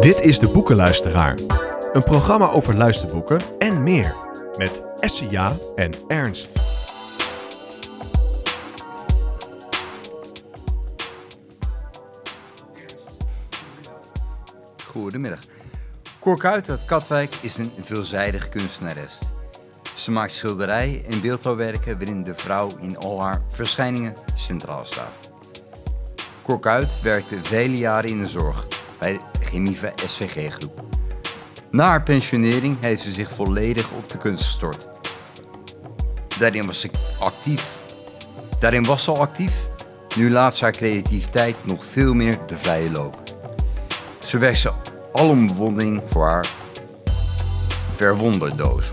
Dit is de Boekenluisteraar. Een programma over luisterboeken en meer. Met Essia en Ernst. Goedemiddag. Cor uit Katwijk is een veelzijdig kunstenares. Ze maakt schilderijen en beeldhouwwerken waarin de vrouw in al haar verschijningen centraal staat. Cor werkte vele jaren in de zorg bij Gemiva SVG groep. Na haar pensionering heeft ze zich volledig op de kunst gestort. Daarin was ze actief. Daarin was ze al actief. Nu laat ze haar creativiteit nog veel meer de vrije loop. Ze werkt ze alom bewondering voor haar verwonderdoos.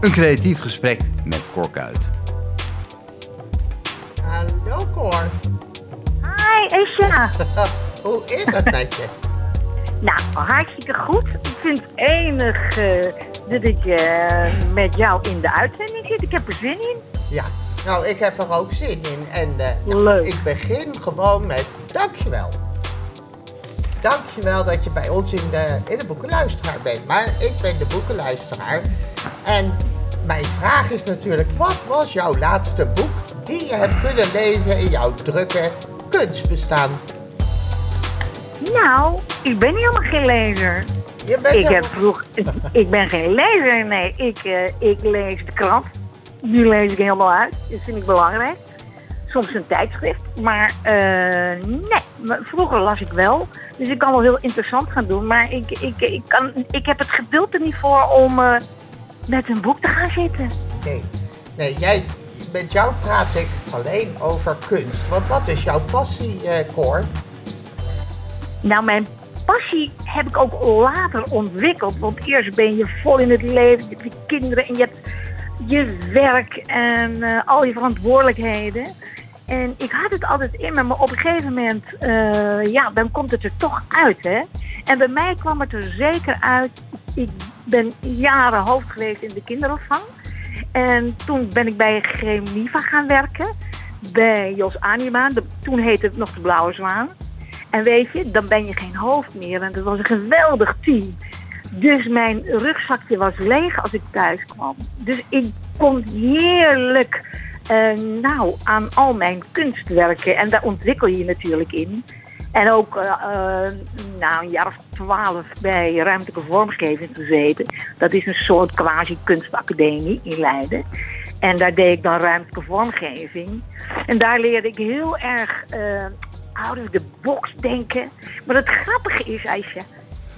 Een creatief gesprek met Korkuit. Hallo Cor. Hi Esja. Hoe is het met je? nou, hartstikke goed. Ik vind het enig uh, dat ik uh, met jou in de uitzending zit. Ik heb er zin in. Ja, nou ik heb er ook zin in. En uh, Leuk. ik begin gewoon met dankjewel. Dankjewel dat je bij ons in de, in de boekenluisteraar bent. Maar ik ben de boekenluisteraar. En mijn vraag is natuurlijk, wat was jouw laatste boek die je hebt kunnen lezen in jouw drukke kunstbestaan? Nou, ik ben helemaal geen lezer. Je bent ik, heb vroeg, ik ben geen lezer, nee. Ik, uh, ik lees de krant. Nu lees ik helemaal uit. Dat vind ik belangrijk. Soms een tijdschrift. Maar uh, nee, vroeger las ik wel. Dus ik kan wel heel interessant gaan doen. Maar ik, ik, ik, kan, ik heb het geduld er niet voor om uh, met een boek te gaan zitten. Nee, nee jij, met jou praat ik alleen over kunst. Want wat is jouw passie, Cor? Nou, mijn passie heb ik ook later ontwikkeld. Want eerst ben je vol in het leven, je hebt je kinderen en je hebt je werk en uh, al je verantwoordelijkheden. En ik had het altijd in me, maar op een gegeven moment, uh, ja, dan komt het er toch uit, hè. En bij mij kwam het er zeker uit. Ik ben jaren hoofd geweest in de kinderopvang. En toen ben ik bij Gremiva gaan werken. Bij Jos Anima. Toen heette het nog de Blauwe Zwaan. En weet je, dan ben je geen hoofd meer. En dat was een geweldig team. Dus mijn rugzakje was leeg als ik thuis kwam. Dus ik kon heerlijk uh, nou, aan al mijn kunstwerken. En daar ontwikkel je je natuurlijk in. En ook uh, nou, een jaar of twaalf bij ruimtelijke vormgeving gezeten. Dat is een soort quasi-kunstacademie in Leiden. En daar deed ik dan ruimtelijke vormgeving. En daar leerde ik heel erg out of the box denken. Maar het grappige is, Aisha,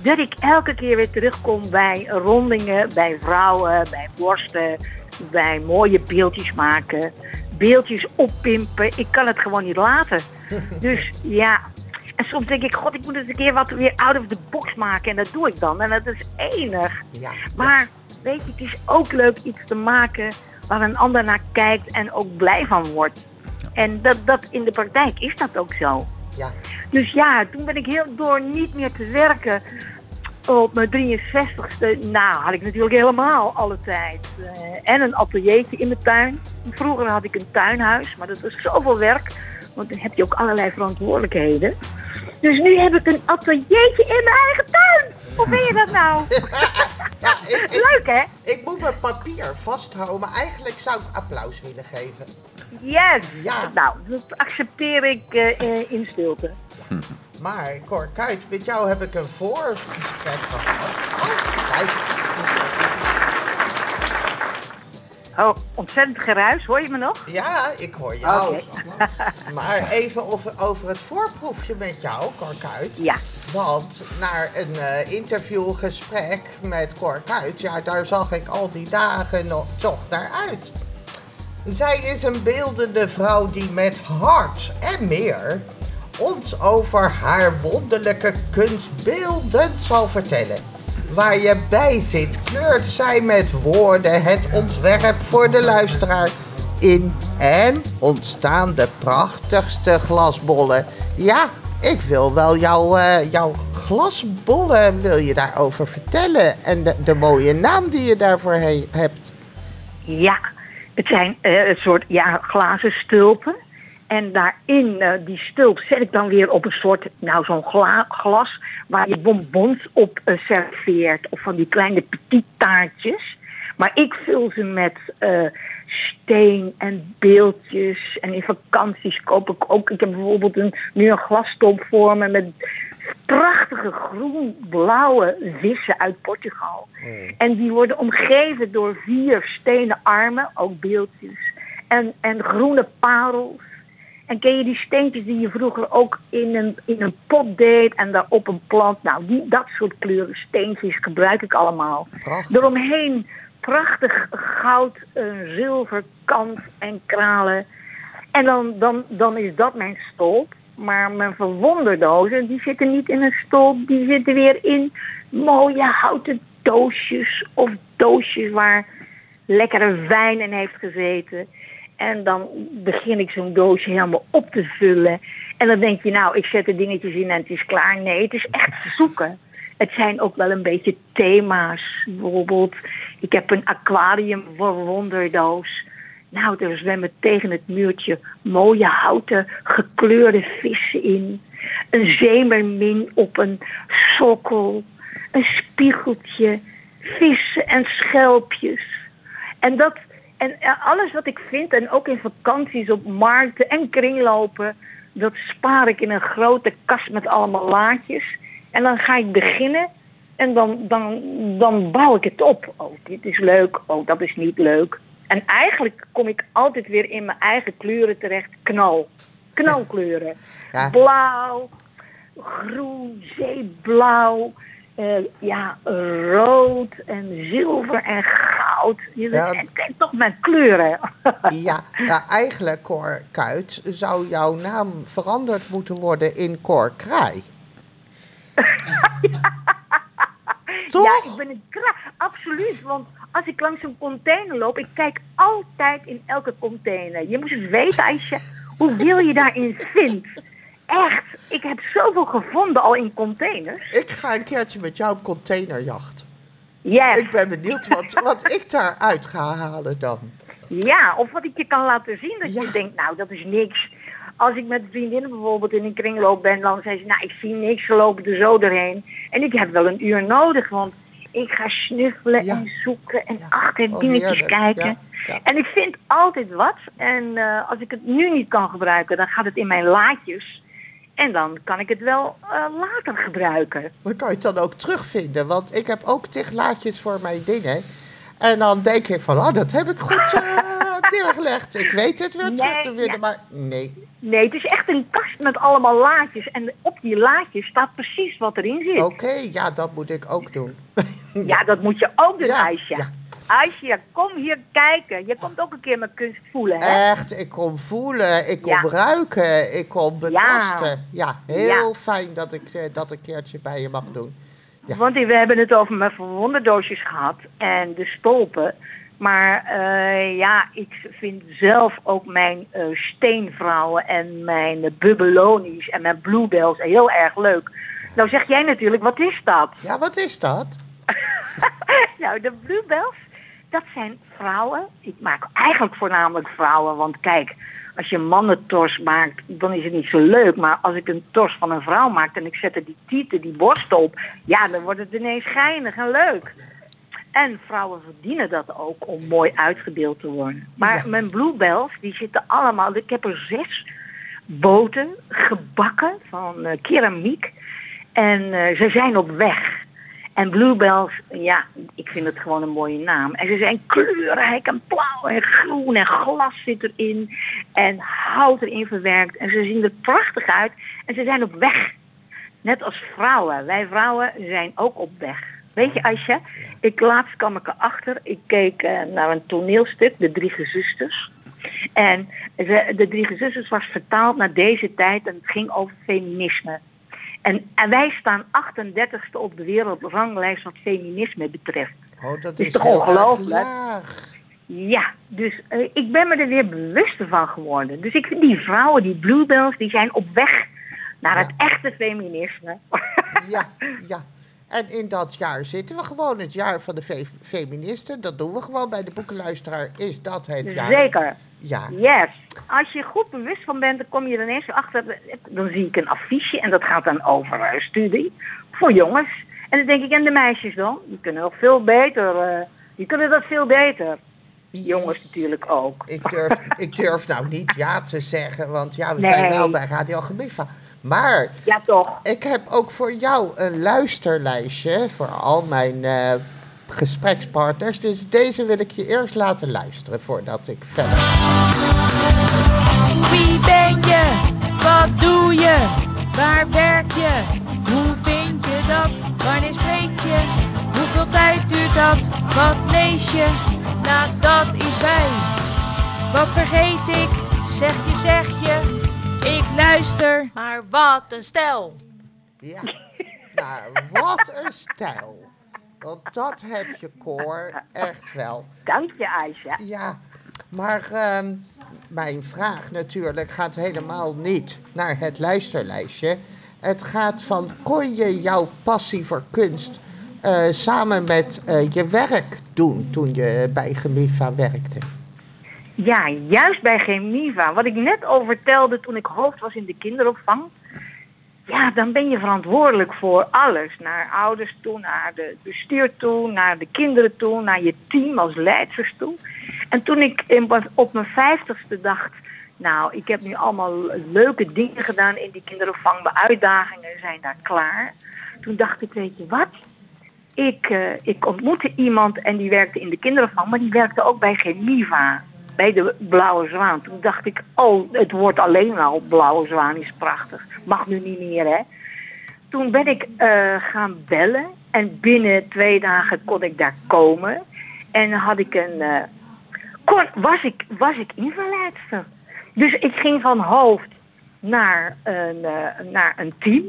dat ik elke keer weer terugkom bij rondingen, bij vrouwen, bij borsten, bij mooie beeldjes maken, beeldjes oppimpen. Ik kan het gewoon niet laten. Dus ja, en soms denk ik, god, ik moet eens een keer wat weer out of the box maken. En dat doe ik dan. En dat is enig. Ja, maar weet je, het is ook leuk iets te maken waar een ander naar kijkt en ook blij van wordt. En dat, dat in de praktijk is dat ook zo. Ja. Dus ja, toen ben ik heel door niet meer te werken op mijn 63ste. Nou, had ik natuurlijk helemaal alle tijd. Uh, en een ateliertje in de tuin. Vroeger had ik een tuinhuis, maar dat was zoveel werk. Want dan heb je ook allerlei verantwoordelijkheden. Dus nu heb ik een ateliertje in mijn eigen tuin. Hoe vind je dat nou? ja, ik, Leuk hè? Ik moet mijn papier vasthouden, maar eigenlijk zou ik applaus willen geven. Yes! Ja. Nou, dat accepteer ik uh, in stilte. Maar Cor Kuit, met jou heb ik een voorgesprek gehad. Oh, kijk. Oh, ontzettend geruis. Hoor je me nog? Ja, ik hoor jou. Okay. maar even over, over het voorproefje met jou, Cor Kuit. Ja. Want naar een uh, interviewgesprek met Cor Kuit, ja, daar zag ik al die dagen nog toch naar uit. Zij is een beeldende vrouw die met hart en meer ons over haar wonderlijke kunstbeelden zal vertellen. Waar je bij zit, kleurt zij met woorden het ontwerp voor de luisteraar in en ontstaan de prachtigste glasbollen. Ja, ik wil wel jouw, uh, jouw glasbollen, wil je daarover vertellen? En de, de mooie naam die je daarvoor he hebt. Ja, het zijn uh, een soort ja, glazen stulpen. En daarin, eh, die stulp, zet ik dan weer op een soort, nou zo'n gla- glas waar je bonbons op eh, serveert. Of van die kleine petit taartjes. Maar ik vul ze met eh, steen en beeldjes. En in vakanties koop ik ook. Ik heb bijvoorbeeld een, nu een glasstop voor me met prachtige groen-blauwe vissen uit Portugal. En die worden omgeven door vier stenen armen, ook beeldjes. En, en groene parels. En ken je die steentjes die je vroeger ook in een, in een pot deed en daar op een plant? Nou, die, dat soort kleuren steentjes gebruik ik allemaal. Prachtig. Eromheen prachtig goud, eh, zilver, kant en kralen. En dan, dan, dan is dat mijn stolp. Maar mijn verwonderdozen, die zitten niet in een stolp. Die zitten weer in mooie houten doosjes. Of doosjes waar lekkere wijn in heeft gezeten. En dan begin ik zo'n doosje helemaal op te vullen. En dan denk je, nou, ik zet er dingetjes in en het is klaar. Nee, het is echt zoeken. Het zijn ook wel een beetje thema's. Bijvoorbeeld, ik heb een aquarium wonderdoos. Nou, er zwemmen tegen het muurtje mooie houten gekleurde vissen in. Een zeemermin op een sokkel. Een spiegeltje. Vissen en schelpjes. En dat, en eh, alles wat ik vind, en ook in vakanties op markten en kringlopen, dat spaar ik in een grote kast met allemaal laadjes. En dan ga ik beginnen en dan, dan, dan bouw ik het op. Oh, dit is leuk, oh, dat is niet leuk. En eigenlijk kom ik altijd weer in mijn eigen kleuren terecht. Knal. Knalkleuren. Ja. Blauw, groen, zeeblauw. eh, ja, rood en zilver en goud. Je Ja. het zijn toch mijn kleuren. Ja, nou eigenlijk, Cor Kuit, zou jouw naam veranderd moeten worden in Cor Kraai. Toch? Ja, ik ben een kra. Absoluut. Want als ik langs een container loop, ik kijk altijd in elke container. Je moet eens weten, Aisje, hoeveel je daarin vindt. Echt, ik heb zoveel gevonden al in containers. Ik ga een keertje met jou op containerjacht. Yes. Ik ben benieuwd wat, wat ik daaruit ga halen dan. Ja, of wat ik je kan laten zien dat Ja. je denkt, nou, dat is niks. Als ik met vriendinnen bijvoorbeeld in een kringloop ben, dan zeggen ze, nou, ik zie niks, ze lopen er zo doorheen. En ik heb wel een uur nodig, want ik ga snuffelen Ja. en zoeken en Ja. achter Oh, dingetjes heerlijk. kijken. Ja, ja. En ik vind altijd wat. En eh, als ik het nu niet kan gebruiken, dan gaat het in mijn laadjes. En dan kan ik het wel eh, later gebruiken. Dan kan je het dan ook terugvinden. Want ik heb ook tiglaadjes voor mijn dingen. En dan denk ik van, oh, dat heb ik goed eh, neergelegd. Ik weet het weer terug te vinden, ja. maar nee. Nee, het is echt een kast met allemaal laadjes. En op die laadjes staat precies wat erin zit. Oké, ja, dat moet ik ook doen. Ja, dat moet je ook doen, Ja, Aisha. ja. Aisha, kom hier kijken. Je komt ook een keer mijn kunst voelen, hè? Echt, ik kom voelen, ik kom Ja. ruiken, ik kom betasten. Ja, heel Ja. fijn dat ik eh, dat een keertje bij je mag doen. Want we hebben het over mijn verwonderdoosjes gehad en de stolpen. Maar eh, ja, ik vind zelf ook mijn eh, steenvrouwen en mijn bubbelonies en mijn bluebells heel erg leuk. Nou zeg jij natuurlijk, wat is dat? Ja, wat is dat? nou, de bluebells, dat zijn vrouwen. Ik maak eigenlijk voornamelijk vrouwen, want kijk, als je mannentors maakt, dan is het niet zo leuk. Maar als ik een tors van een vrouw maak en ik zet er die tieten, die borsten op, ja, dan wordt het ineens geinig en leuk. En vrouwen verdienen dat ook om mooi uitgebeeld te worden. Maar Ja. mijn bluebells, die zitten allemaal, ik heb er zes boten gebakken van eh, keramiek. En eh, ze zijn op weg. En bluebells, ja, ik vind het gewoon een mooie naam. En ze zijn kleurrijk en blauw en groen en glas zit erin. En hout erin verwerkt. En ze zien er prachtig uit. En ze zijn op weg. Net als vrouwen. Wij vrouwen zijn ook op weg. Weet je, Asja, ik laatst kwam ik erachter. Ik keek eh, naar een toneelstuk, De Drie Gezusters. En ze- De Drie Gezusters was vertaald naar deze tijd en het ging over feminisme. En, en wij staan 38ste op de wereldranglijst wat feminisme betreft. Oh, dat Is is toch ongelooflijk? Ja, dus eh, ik ben me er weer bewuster van geworden. Dus ik vind die vrouwen, die bluebells, die zijn op weg naar het echte feminisme. Ja, ja. En in dat jaar zitten we gewoon, het jaar van de fe- feministen. Dat doen we gewoon bij de boekenluisteraar. Is dat het jaar? Zeker. Ja. Yes, als je goed bewust van bent, dan kom je er ineens achter. Dan zie ik een affiche en dat gaat dan over uh, studie voor jongens. En dan denk ik, en de meisjes dan? Die kunnen nog veel beter. Uh, die kunnen dat veel beter. Jongens natuurlijk ook. Ik durf, ik durf nou niet ja te zeggen, want ja, we nee. zijn wel bij Radio Gemifa. Maar ja, toch. ik heb ook voor jou een luisterlijstje voor al mijn uh, gesprekspartners. Dus deze wil ik je eerst laten luisteren voordat ik verder ga. Wie ben je? Wat doe je? Waar werk je? Hoe vind je dat? Wanneer spreek je? Hoeveel tijd duurt dat? Wat lees je? Nou, dat is wij. Wat vergeet ik? Zeg je, zeg je. Ik luister. Maar wat een stijl. Ja, maar wat een stijl. Want dat heb je, Cor, echt wel. Dank je, Aisha. Ja, maar uh, mijn vraag natuurlijk gaat helemaal niet naar het luisterlijstje. Het gaat van, kon je jouw passie voor kunst uh, samen met uh, je werk doen toen je bij Gemiva werkte? Ja, juist bij Gemiva. Wat ik net al toen ik hoofd was in de kinderopvang. Ja, dan ben je verantwoordelijk voor alles. Naar ouders toe, naar het bestuur toe, naar de kinderen toe, naar je team als leidsters toe. En toen ik op mijn vijftigste dacht, nou, ik heb nu allemaal leuke dingen gedaan in die kinderopvang. Mijn uitdagingen zijn daar klaar. Toen dacht ik, weet je wat? Ik, uh, ik ontmoette iemand en die werkte in de kinderopvang, maar die werkte ook bij Gemiva bij de Blauwe Zwaan. Toen dacht ik, oh, het wordt alleen al Blauwe Zwaan is prachtig. Mag nu niet meer, hè. Toen ben ik uh, gaan bellen en binnen twee dagen kon ik daar komen. En had ik een, uh, was ik, was ik inverleidster. Dus ik ging van hoofd naar een, uh, naar een team.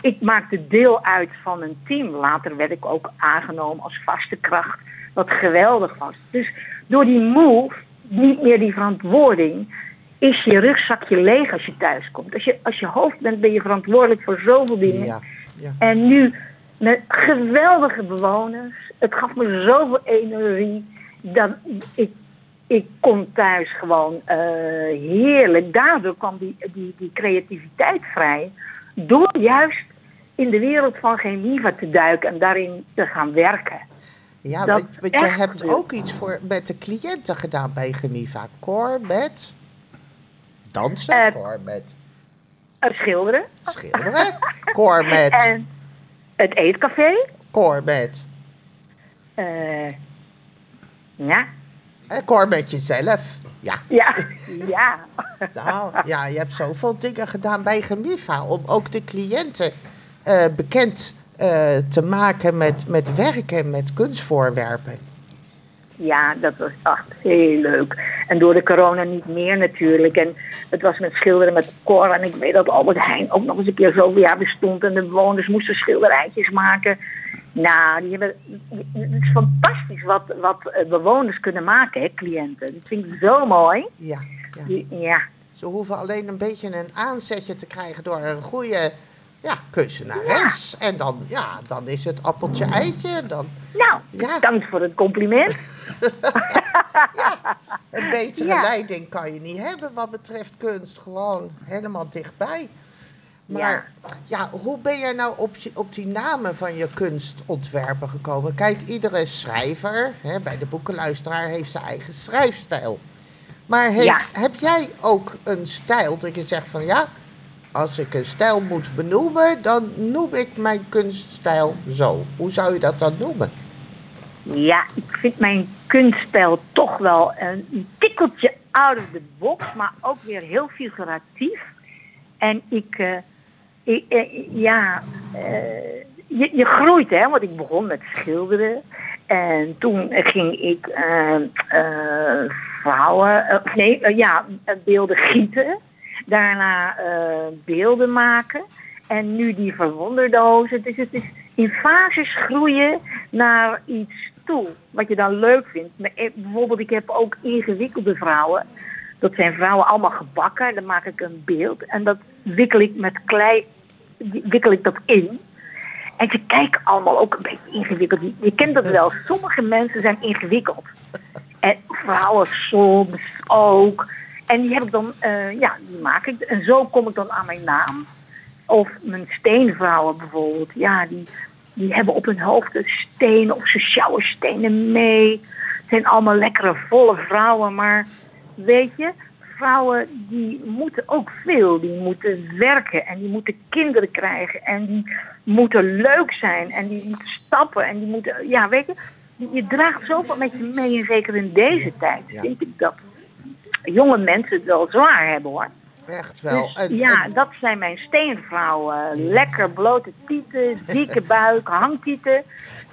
Ik maakte deel uit van een team. Later werd ik ook aangenomen als vaste kracht. Wat geweldig was. Dus door die move niet meer die verantwoording, is je rugzakje leeg als je thuis komt. Als je, als je hoofd bent, ben je verantwoordelijk voor zoveel dingen. Ja, ja. En nu met geweldige bewoners. Het gaf me zoveel energie. Dat ik, ik kon thuis gewoon uh, heerlijk. Daardoor kwam die, die, die creativiteit vrij. Door juist in de wereld van Geniva te duiken en daarin te gaan werken. Ja, want, want je hebt ook iets voor, met de cliënten gedaan bij Gemiva. Koor met dansen, uh, koor met... Uh, schilderen. Schilderen. koor met... En het eetcafé. Koor met... Uh, ja. En koor met jezelf. Ja. Ja, ja. nou, ja, je hebt zoveel dingen gedaan bij Gemiva om ook de cliënten uh, bekend te maken met, met werken, met kunstvoorwerpen. Ja, dat was echt heel leuk. En door de corona niet meer natuurlijk. En het was met schilderen met Cor. En ik weet dat Albert Heijn ook nog eens een keer zoveel jaar bestond. En de bewoners moesten schilderijtjes maken. Nou, die hebben, het is fantastisch wat, wat bewoners kunnen maken, hè, cliënten. Dat vind ik zo mooi. Ja, ja. Ja. Ze hoeven alleen een beetje een aanzetje te krijgen door een goede ja, kunstenares. Ja. En dan, ja, dan is het appeltje eitje. Dan, nou, ja. dank voor het compliment. ja, een betere ja. leiding kan je niet hebben wat betreft kunst. Gewoon helemaal dichtbij. Maar ja, hoe ben jij nou op, je, op die namen van je kunstontwerpen gekomen? Kijk, iedere schrijver, hè, bij de boekenluisteraar, heeft zijn eigen schrijfstijl. Maar heeft, heb jij ook een stijl dat je zegt van ja, als ik een stijl moet benoemen, dan noem ik mijn kunststijl zo. Hoe zou je dat dan noemen? Ja, ik vind mijn kunststijl toch wel een tikkeltje out of the box, maar ook weer heel figuratief. En ik, uh, ik uh, ja, uh, je, je, groeit hè, want ik begon met schilderen. En toen ging ik vrouwen, nee, ja, beelden gieten. Daarna uh, beelden maken. En nu die verwonderdozen. Dus het is in fases groeien naar iets toe. Wat je dan leuk vindt. Bijvoorbeeld, ik heb ook ingewikkelde vrouwen. Dat zijn vrouwen allemaal gebakken. Dan maak ik een beeld. En dat wikkel ik met klei wikkel ik dat in. En ze kijken allemaal ook een beetje ingewikkeld. Je kent dat wel. Sommige mensen zijn ingewikkeld. En vrouwen soms ook. En die heb ik dan, eh, ja, die maak ik. En zo kom ik dan aan mijn naam. Of mijn steenvrouwen bijvoorbeeld. Ja, die, die hebben op hun hoofd een steen of ze sjouwen stenen mee. Het zijn allemaal lekkere, volle vrouwen. Maar weet je, vrouwen die moeten ook veel. Die moeten werken en die moeten kinderen krijgen. En die moeten leuk zijn en die moeten stappen. En die moeten, ja, weet je, je draagt zoveel met je mee. En zeker in deze tijd vind ik dat jonge mensen het wel zwaar hebben hoor. Echt wel. Dus, En- ja, en- dat zijn mijn steenvrouwen. Lekker blote tieten, dikke buik, hangtieten.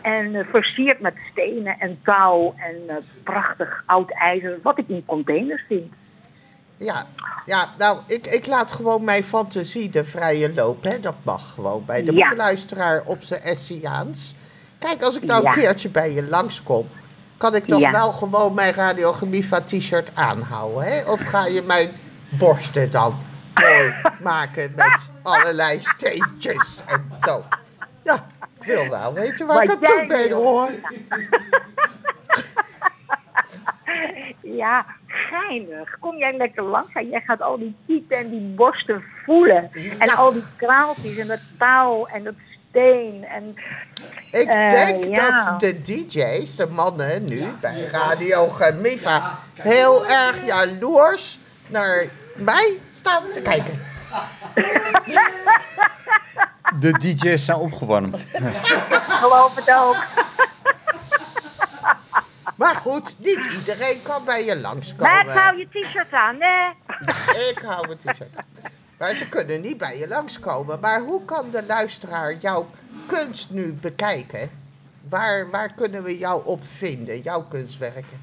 En eh, versierd met stenen en touw en eh, prachtig oud ijzer. Wat ik in containers vind. Ja, ja nou, ik, ik laat gewoon mijn fantasie de vrije loop. Hè. Dat mag gewoon bij de Ja. boekenluisteraar op zijn Essiaans. Kijk, als ik nou Ja. een keertje bij je langskom... kan ik toch Ja. wel gewoon mijn Radio Gemifa t-shirt aanhouden, hè? Of ga je mijn borsten dan mooi maken met allerlei steentjes en zo? Ja, ik wil wel weten waar Wat ik aan toe ben, hoor. Ja, geinig. Kom jij lekker langs en jij gaat al die tieten en die borsten voelen. En al die kraaltjes en dat touw en dat steen. En Ik Eh, denk ja. dat de DJ's, de mannen nu bij Radio Gemiva, heel erg jaloers naar mij staan te kijken. De DJ's zijn opgewarmd. geloof het ook. Maar goed, niet iedereen kan bij je langskomen. Maar hou je t-shirt aan, hè? Ik hou het t-shirt. Maar ze kunnen niet bij je langskomen. Maar hoe kan de luisteraar jouw kunst nu bekijken? Waar, waar kunnen we jou op vinden, jouw kunstwerken?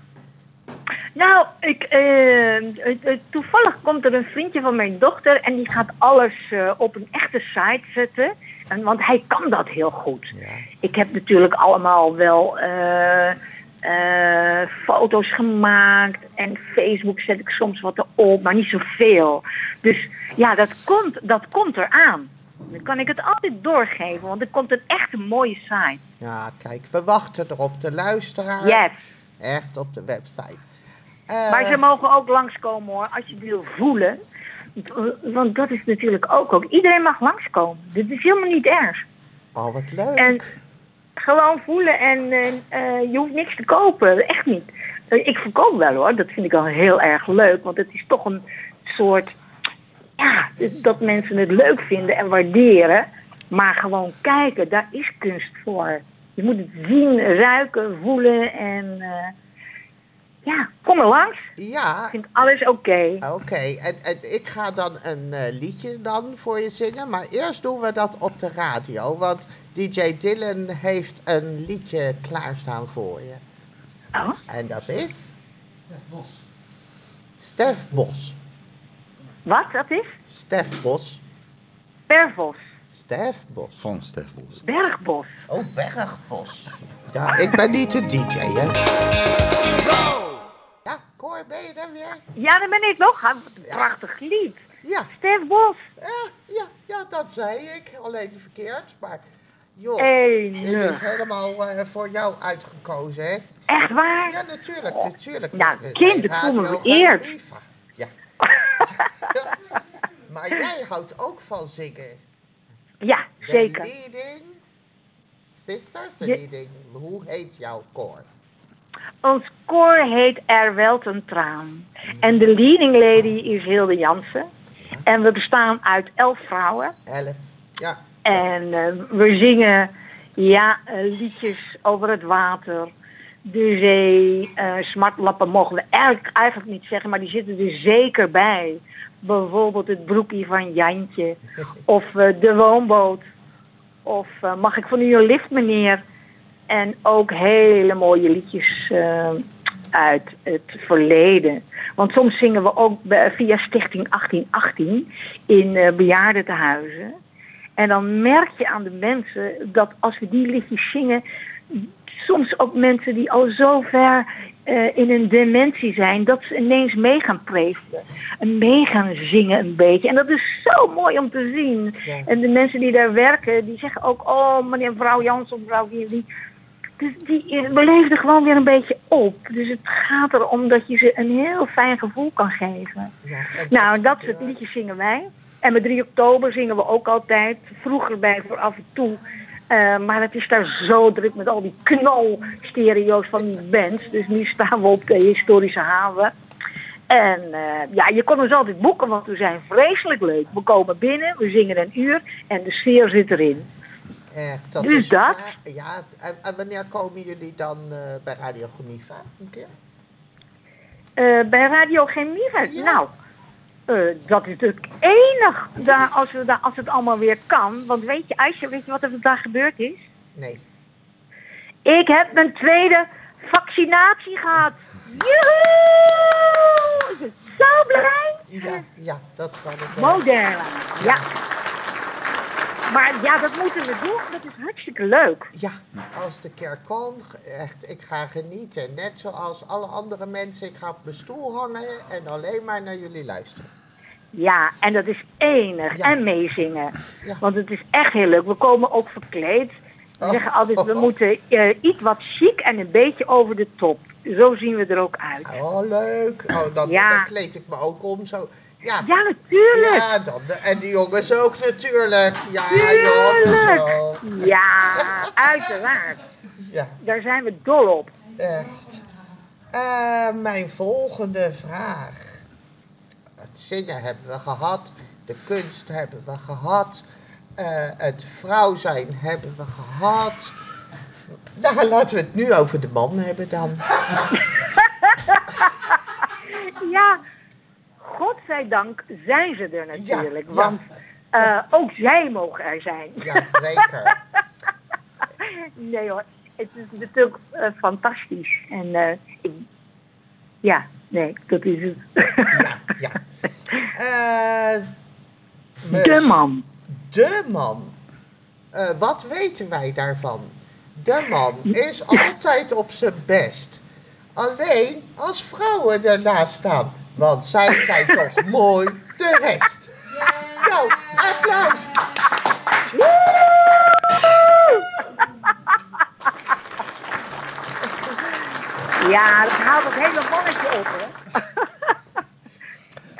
Nou, ik, eh, toevallig komt er een vriendje van mijn dochter en die gaat alles eh, op een echte site zetten. En, want hij kan dat heel goed. Ja. Ik heb natuurlijk allemaal wel eh, eh, foto's gemaakt en Facebook zet ik soms wat erop, maar niet zoveel. Dus ja, dat komt, dat komt eraan. Dan kan ik het altijd doorgeven, want er komt een echt mooie site. Ja, kijk, we wachten erop. De luisteraar. Yes. Echt op de website. Eh, Maar ze mogen ook langskomen hoor, als je het wil voelen. Want dat is natuurlijk ook ook. Iedereen mag langskomen. Dit is helemaal niet erg. Oh, wat leuk. En gewoon voelen en eh, je hoeft niks te kopen. Echt niet. Eh, ik verkoop wel hoor. Dat vind ik al heel erg leuk. Want het is toch een soort... Ja, dat mensen het leuk vinden en waarderen. Maar gewoon kijken, daar is kunst voor. Je moet het zien, ruiken, voelen en... eh, ja, kom er langs. Ja, Ik vind alles oké. oké. En, en ik ga dan een eh, liedje dan voor je zingen. Maar eerst doen we dat op de radio. Want DJ Dylan heeft een liedje klaarstaan voor je. Oh, En dat is... Stef Bos. wat dat is? Stef Bos. Pervos, Stef Bos. Van Steffels. Bergbos. Oh, Bergbos. Ja, ik ben niet de DJ, hè. Ja, Cor, ben je er weer? Ja, daar ben ik nog. Wat een prachtig lied. Ja, Stef Bos. eh, ja, ja, dat zei ik. Alleen verkeerd, maar... Joh, dit is Enig. helemaal eh, voor jou uitgekozen, hè? Echt waar? Ja, natuurlijk, natuurlijk. Nou, Dat is kind, ik Radio voel me vereerd. Gamiva. Ja. maar jij houdt ook van zingen. Ja, zeker. leading sisters, Je- leading, hoe heet jouw koor? Ons koor heet Er Welt een Traan. En de leading lady is Hilde Jansen. En we bestaan uit elf vrouwen. Elf. Ja, En eh, we zingen ja, eh, liedjes over het water, de zee, eh, smartlappen mogen we eigenlijk, eigenlijk niet zeggen, maar die zitten er zeker bij. Bijvoorbeeld het broekje van Jantje, of eh, de woonboot, of eh, mag ik van u een lift meneer? En ook hele mooie liedjes eh, uit het verleden. Want soms zingen we ook via Stichting 1818 in eh bejaardentehuizen. En dan merk je aan de mensen dat als we die liedjes zingen, soms ook mensen die al zo ver eh, in een dementie zijn, dat ze ineens mee gaan prevelen. En mee gaan zingen een beetje. En dat is zo mooi om te zien. Ja. En de mensen die daar werken, die zeggen ook, oh meneer mevrouw Jans of mevrouw die, die Dus die we leefden gewoon weer een beetje op. Dus het gaat erom dat je ze een heel fijn gevoel kan geven. Ja, en Nou, dat soort liedjes zingen wij. En met 3 oktober zingen we ook altijd. Vroeger bij voor af en toe. Eh, maar het is daar zo druk met al die knalstereo's van die bands. Dus nu staan we op de historische haven. En eh, ja, je kon ons altijd boeken, want we zijn vreselijk leuk. We komen binnen, we zingen een uur en de sfeer zit erin. Echt, dat Dus is dat? Ja, ja en, en wanneer komen jullie dan eh, bij Radio Geniva een keer? Bij Radio Geneva, Ja. nou, eh, dat is natuurlijk enig daar, als, we daar, als het allemaal weer kan. Want weet je, Aisje, weet je wat er vandaag gebeurd is? Nee. Ik heb mijn tweede vaccinatie gehad. Joehoe! Ben zo blij. Ja, ja, dat kan ik wel. Moderna, ja. Maar ja, dat moeten we doen. Dat is hartstikke leuk. Ja, als de kerk komt, echt, ik ga genieten. Net zoals alle andere mensen. Ik ga op mijn stoel hangen en alleen maar naar jullie luisteren. Ja, en dat is enig. Ja. En meezingen. Ja. Want het is echt heel leuk. We komen ook verkleed. We Oh. zeggen altijd, we moeten eh, iets wat chic en een beetje over de top. Zo zien we er ook uit. Oh, leuk. Oh, dan, Ja. dan kleed ik me ook om zo. Ja, Ja, natuurlijk. ja dan, en die jongens ook natuurlijk. Ja, jongens Tuurlijk. ook. Ja, uiteraard. Ja, Daar zijn we dol op. echt. Eh, mijn volgende vraag. Zingen hebben we gehad. De kunst hebben we gehad. eh, het vrouw zijn hebben we gehad. Nou, laten we het nu over de man hebben dan. Ja, godzijdank zijn ze er natuurlijk. ja. Want eh, ook zij mogen er zijn. Ja, zeker. Nee hoor, het is natuurlijk eh, fantastisch. En ik, ja, nee, dat is het. Ja, ja. Eh, De man. De man. Eh, wat weten wij daarvan? De man is altijd op zijn best. Alleen als vrouwen ernaast staan. Want zij zijn toch mooi de rest. Zo, applaus. Ja, dat haalt het hele mannetje op, hè.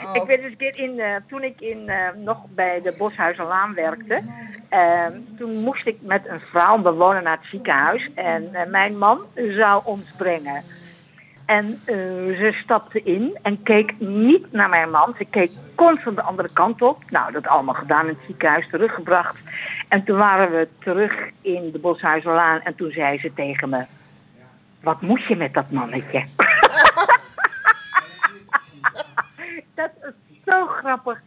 Oh, Ik weet eens een keer in, eh, toen ik in, eh, nog bij de Boshuizenlaan werkte, eh, toen moest ik met een vrouw bewonen naar het ziekenhuis en eh, mijn man zou ons brengen. En ze stapte in en keek niet naar mijn man. Ze keek constant de andere kant op. Nou, dat allemaal gedaan in het ziekenhuis, teruggebracht. En toen waren we terug in de Boshuizenlaan en toen zei ze tegen me... Wat moet je met dat mannetje? dat is zo grappig.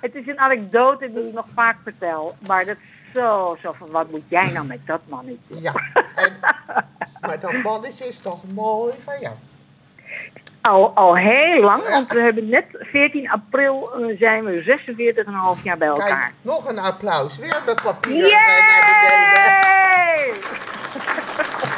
Het is een anekdote die ik nog vaak vertel. Maar dat is zo, zo van, wat moet jij nou met dat mannetje? Ja, en, maar dat mannetje is toch mooi van jou. Al, al heel lang, want we hebben net 14 april eh, zijn we 46,5 jaar bij elkaar. Kijk, nog een applaus. Weer mijn papier eh, naar beneden.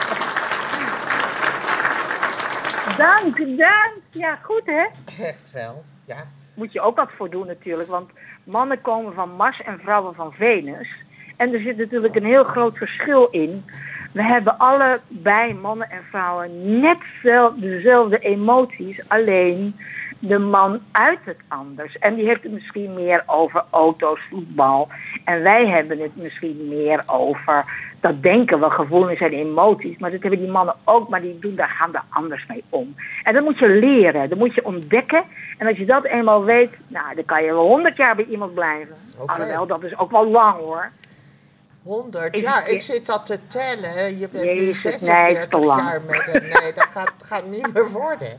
dank, dank. Ja, goed hè? Echt wel, ja. moet je ook wat voor doen natuurlijk. Want mannen komen van Mars en vrouwen van Venus. En er zit natuurlijk een heel groot verschil in. We hebben allebei, mannen en vrouwen, net zel- dezelfde emoties. Alleen de man uit het anders. En die heeft het misschien meer over auto's, voetbal. En wij hebben het misschien meer over, dat denken we, gevoelens en emoties. Maar dat hebben die mannen ook, maar die doen, daar gaan er anders mee om. En dat moet je leren, dat moet je ontdekken. En als je dat eenmaal weet, nou, dan kan je wel honderd jaar bij iemand blijven. Oké. Alhoewel, dat is ook wel lang hoor. 100, Is ja, het- ik zit dat te tellen. Je bent nu Jezus, nee, is 46 te lang. jaar met. Nee, dat gaat, gaat niet meer worden.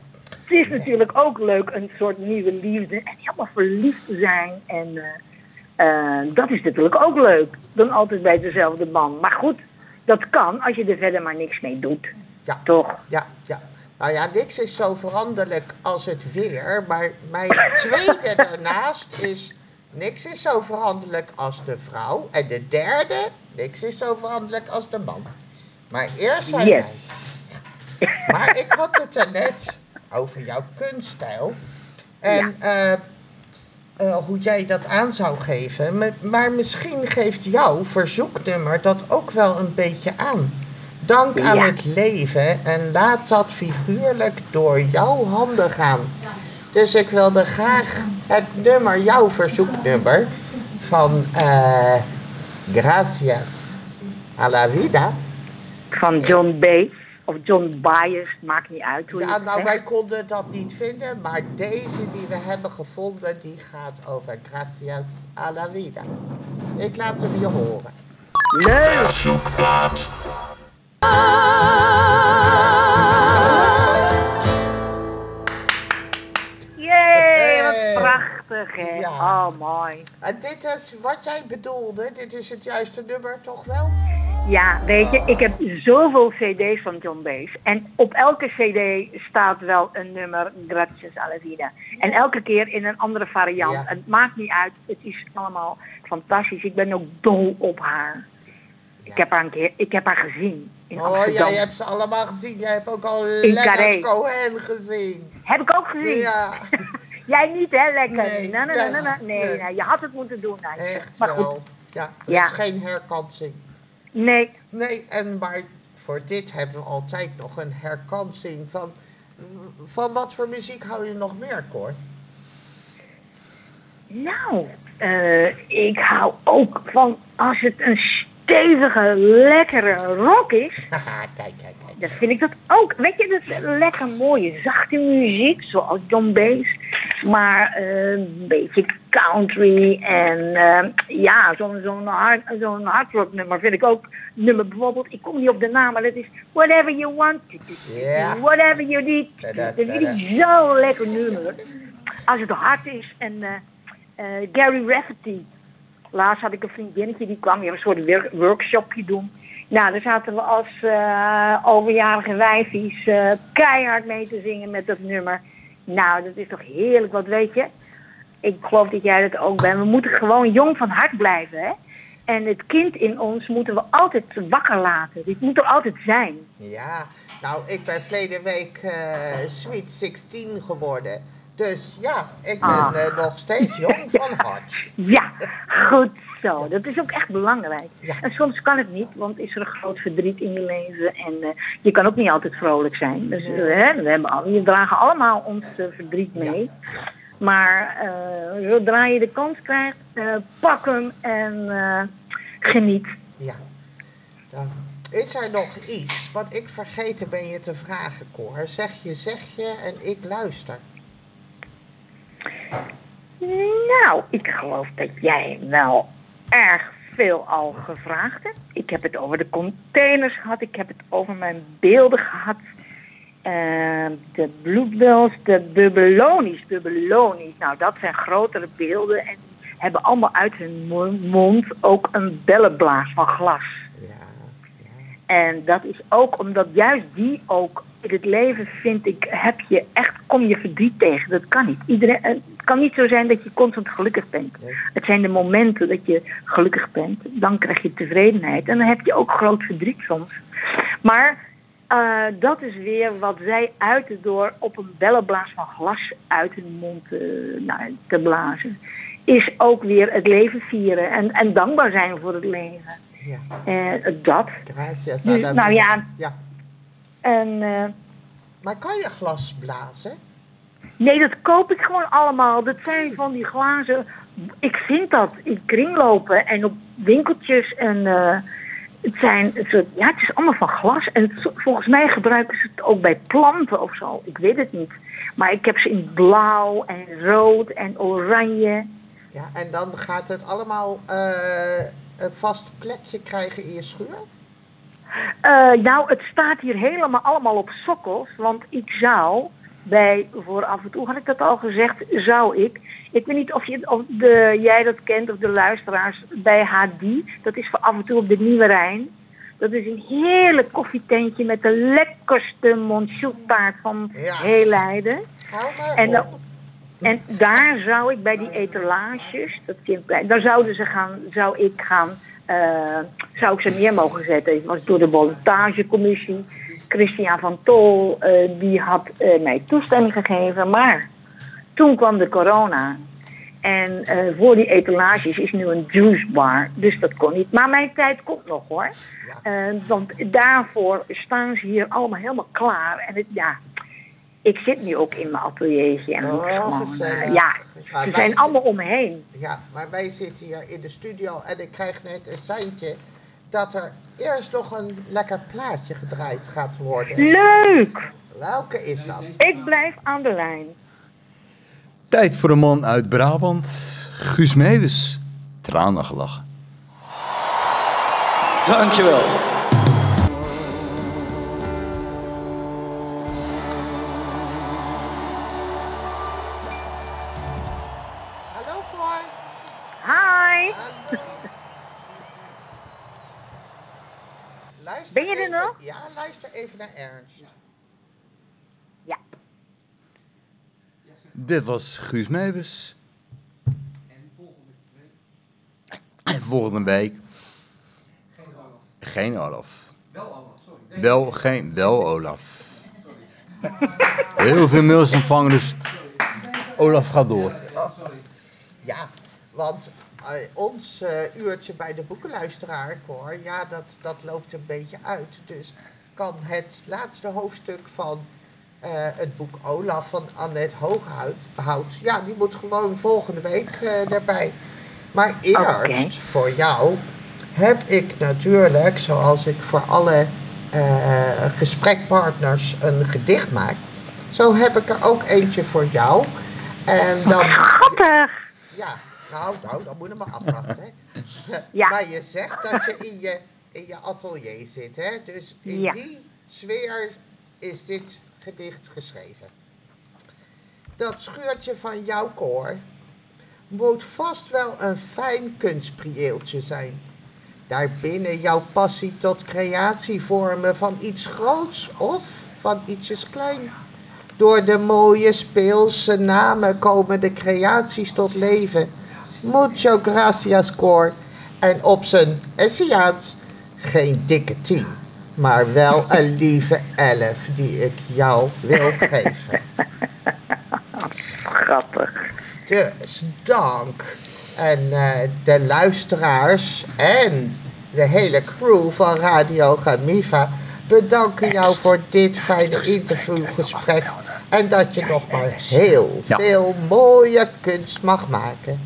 Het is natuurlijk ook leuk, een soort nieuwe liefde. En helemaal verliefd te zijn. En eh, eh, dat is natuurlijk ook leuk. Dan altijd bij dezelfde man. Maar goed, dat kan als je er verder maar niks mee doet. Ja. Toch? Ja, ja. Nou ja, niks is zo veranderlijk als het weer. Maar mijn tweede daarnaast is... Niks is zo veranderlijk als de vrouw. En de derde, niks is zo veranderlijk als de man. Maar eerst zijn Yes. wij. Maar ik had het er net over jouw kunststijl. En eh, eh, hoe jij dat aan zou geven. Maar, maar misschien geeft jouw verzoeknummer dat ook wel een beetje aan. Dank aan Ja. het leven en laat dat figuurlijk door jouw handen gaan. Dus ik wilde graag het nummer, jouw verzoeknummer, van eh, Gracias a la vida. Van John Baez of John Bias, maakt niet uit hoe je Ja, het nou, zegt. wij konden dat niet vinden, maar deze die we hebben gevonden, die gaat over Gracias a la vida. Ik laat hem je horen. Leuk! Jee, wat prachtig hè. Ja. Oh, mooi. En dit is wat jij bedoelde, dit is het juiste nummer toch wel? Ja, weet je, ik heb zoveel cd's van John Baez. En op elke cd staat wel een nummer Gracias la vida. En elke keer in een andere variant. Ja. Het maakt niet uit, het is allemaal fantastisch. Ik ben ook dol op haar. Ik, heb haar een keer, ik heb haar gezien in Oh, Amsterdam. jij hebt ze allemaal gezien. Jij hebt ook al In Leonard Carré. Cohen gezien. Heb ik ook gezien. Ja, Jij niet, hè, lekker? Nee, nee, nee, nee, nee, je had het moeten doen. nou. echt maar goed, wel. Ja, er Ja. is geen herkansing. Nee, Nee, en maar voor dit hebben we altijd nog een herkansing van... Van wat voor muziek hou je nog meer, Cor? Nou, eh, ik hou ook van als het een stevige, lekkere rock is. Haha, kijk, kijk, kijk. Dan vind ik dat ook. Weet je, dat is lekker mooie, zachte muziek, zoals John Baez. Maar eh, een beetje country en eh, ja, zo'n zo'n hard, zo'n hardrock nummer vind ik ook. Nummer bijvoorbeeld, ik kom niet op de naam, maar dat is Whatever You Want. Whatever You Need. Dat vind ik zo'n lekker nummer. Als het hard is en eh, Gary Rafferty. Laatst had ik een vriendinnetje die kwam hier een soort workshopje doen. Nou, daar zaten we als eh, overjarige wijfies eh, keihard mee te zingen met dat nummer. Nou, dat is toch heerlijk, wat weet je? Ik geloof dat jij dat ook bent. We moeten gewoon jong van hart blijven, hè? En het kind in ons moeten we altijd wakker laten. Dit moet er altijd zijn. Ja, nou, ik ben verleden week eh, Sweet 16 geworden. Dus ja, ik ben Ah. nog steeds jong van hart. Ja, goed zo. Dat is ook echt belangrijk. Ja. En soms kan het niet, want is er een groot verdriet in je leven. En eh, je kan ook niet altijd vrolijk zijn. Dus eh, hè, we, hebben al, we dragen allemaal ons eh, verdriet mee. Maar zodra je de kans krijgt, pak hem en geniet. Ja. Dan is er nog iets wat ik vergeten ben je te vragen, Cor. Zeg je, zeg je en ik luister. Nou, ik geloof dat jij wel erg veel al gevraagd. Ik heb het over de containers gehad. Ik heb het over mijn beelden gehad. Eh, de bloedbels, de bubbelonies. Bubbelonies, nou dat zijn grotere beelden. En die hebben allemaal uit hun mo- mond ook een bellenblaas van glas. Ja, En dat is ook omdat juist die ook in het leven vind ik, heb je echt, kom je verdriet tegen. Dat kan niet. Iedereen, het kan niet zo zijn dat je constant gelukkig bent. Het zijn de momenten dat je gelukkig bent. Dan krijg je tevredenheid. En dan heb je ook groot verdriet soms. Maar eh, dat is weer wat zij uiten door op een bellenblaas van glas uit hun mond eh, nou, te blazen. Is ook weer het leven vieren en, en dankbaar zijn voor het leven. ja. Eh, dat. Gracias. Dus, nou ja. ja. En Maar kan je glas blazen? Nee, dat koop ik gewoon allemaal. Dat zijn van die glazen. Ik vind dat in kringlopen en op winkeltjes. En eh, het zijn, het, soort- ja, het is allemaal van glas. En het- volgens mij gebruiken ze het ook bij planten of zo. Ik weet het niet. Maar ik heb ze in blauw en rood en oranje. Ja, en dan gaat het allemaal eh, een vast plekje krijgen in je schuur? Eh, nou, het staat hier helemaal allemaal op sokkels. Want ik zou bij, voor af en toe had ik dat al gezegd, zou ik. Ik weet niet of, je, of de, jij dat kent of de luisteraars bij HD. Dat is voor af en toe op de Nieuwe Rijn. Dat is een heerlijk koffietentje met de lekkerste monchoutaart van Ja. heel Leiden. En, dan, en daar zou ik bij die etalages, dat kind, daar zouden ze gaan, zou ik gaan, eh, zou ik ze neer mogen zetten. Was door de montagecommissie. Christian van Tol, eh, die had eh, mij toestemming gegeven, maar toen kwam de corona. En eh, voor die etalages is nu een juicebar. Dus dat kon niet. Maar mijn tijd komt nog hoor. Want daarvoor staan ze hier allemaal helemaal klaar. En het, ja, ik zit nu ook in mijn ateliertje. En Oh, gewoon, ja, ze zijn allemaal om me heen. Ja, maar wij zitten hier in de studio en ik krijg net een seintje dat er eerst nog een lekker plaatje gedraaid gaat worden. Leuk! Welke is dat? Ik blijf aan de lijn. Tijd voor een man uit Brabant, Guus Meeuwis. Tranen gelachen. Dankjewel. Even naar Ernst. Ja. Dit was Guus Meeuwis. En volgende week... Geen Olaf. Wel Olaf, sorry. Wel, geen, wel Olaf. Heel veel mails ontvangen, dus Olaf gaat door. Ja, want eh, ons eh, uurtje bij de boekenluisteraar, Cor, ja, dat, dat loopt een beetje uit. Dus kan het laatste hoofdstuk van eh, het boek Olaf van Annette Hooghout, Hout, ja, die moet gewoon volgende week eh, erbij. Maar eerst, Oké. voor jou, heb ik natuurlijk, zoals ik voor alle eh, gesprekpartners een gedicht maak, zo heb ik er ook eentje voor jou. En dan, Schattig! ja, nou, nou, dan moet je maar afwachten. Hè. Ja. Maar je zegt dat je in je, in je atelier zit, hè? Dus in Ja. die sfeer is dit gedicht geschreven. Dat scheurtje van jouw koor moet vast wel een fijn kunstprieeltje zijn. Daarbinnen jouw passie tot creatie vormen van iets groots of van ietsjes klein. Door de mooie speelse namen komen de creaties tot leven. Mucho gracias, Cor. En op zijn Essiaans geen dikke tien, maar wel een lieve elf die ik jou wil geven. Grappig. Dus dank. En eh, de luisteraars en de hele crew van Radio Gamiva bedanken jou voor dit fijne interviewgesprek. En dat je nog maar heel Ja. veel mooie kunst mag maken.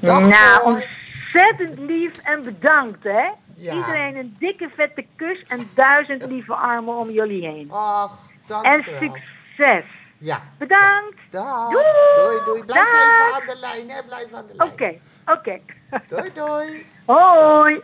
Dag, nou, ontzettend lief en bedankt, hè? Ja. Iedereen een dikke vette kus en duizend lieve armen om jullie heen. Ach, dank En succes. Ja, Bedankt. dag. Doei. Doei, doei. Blijf Dag. even aan de lijn, hè. Blijf aan de lijn. Oké, oké. Doei, doei. Hoi.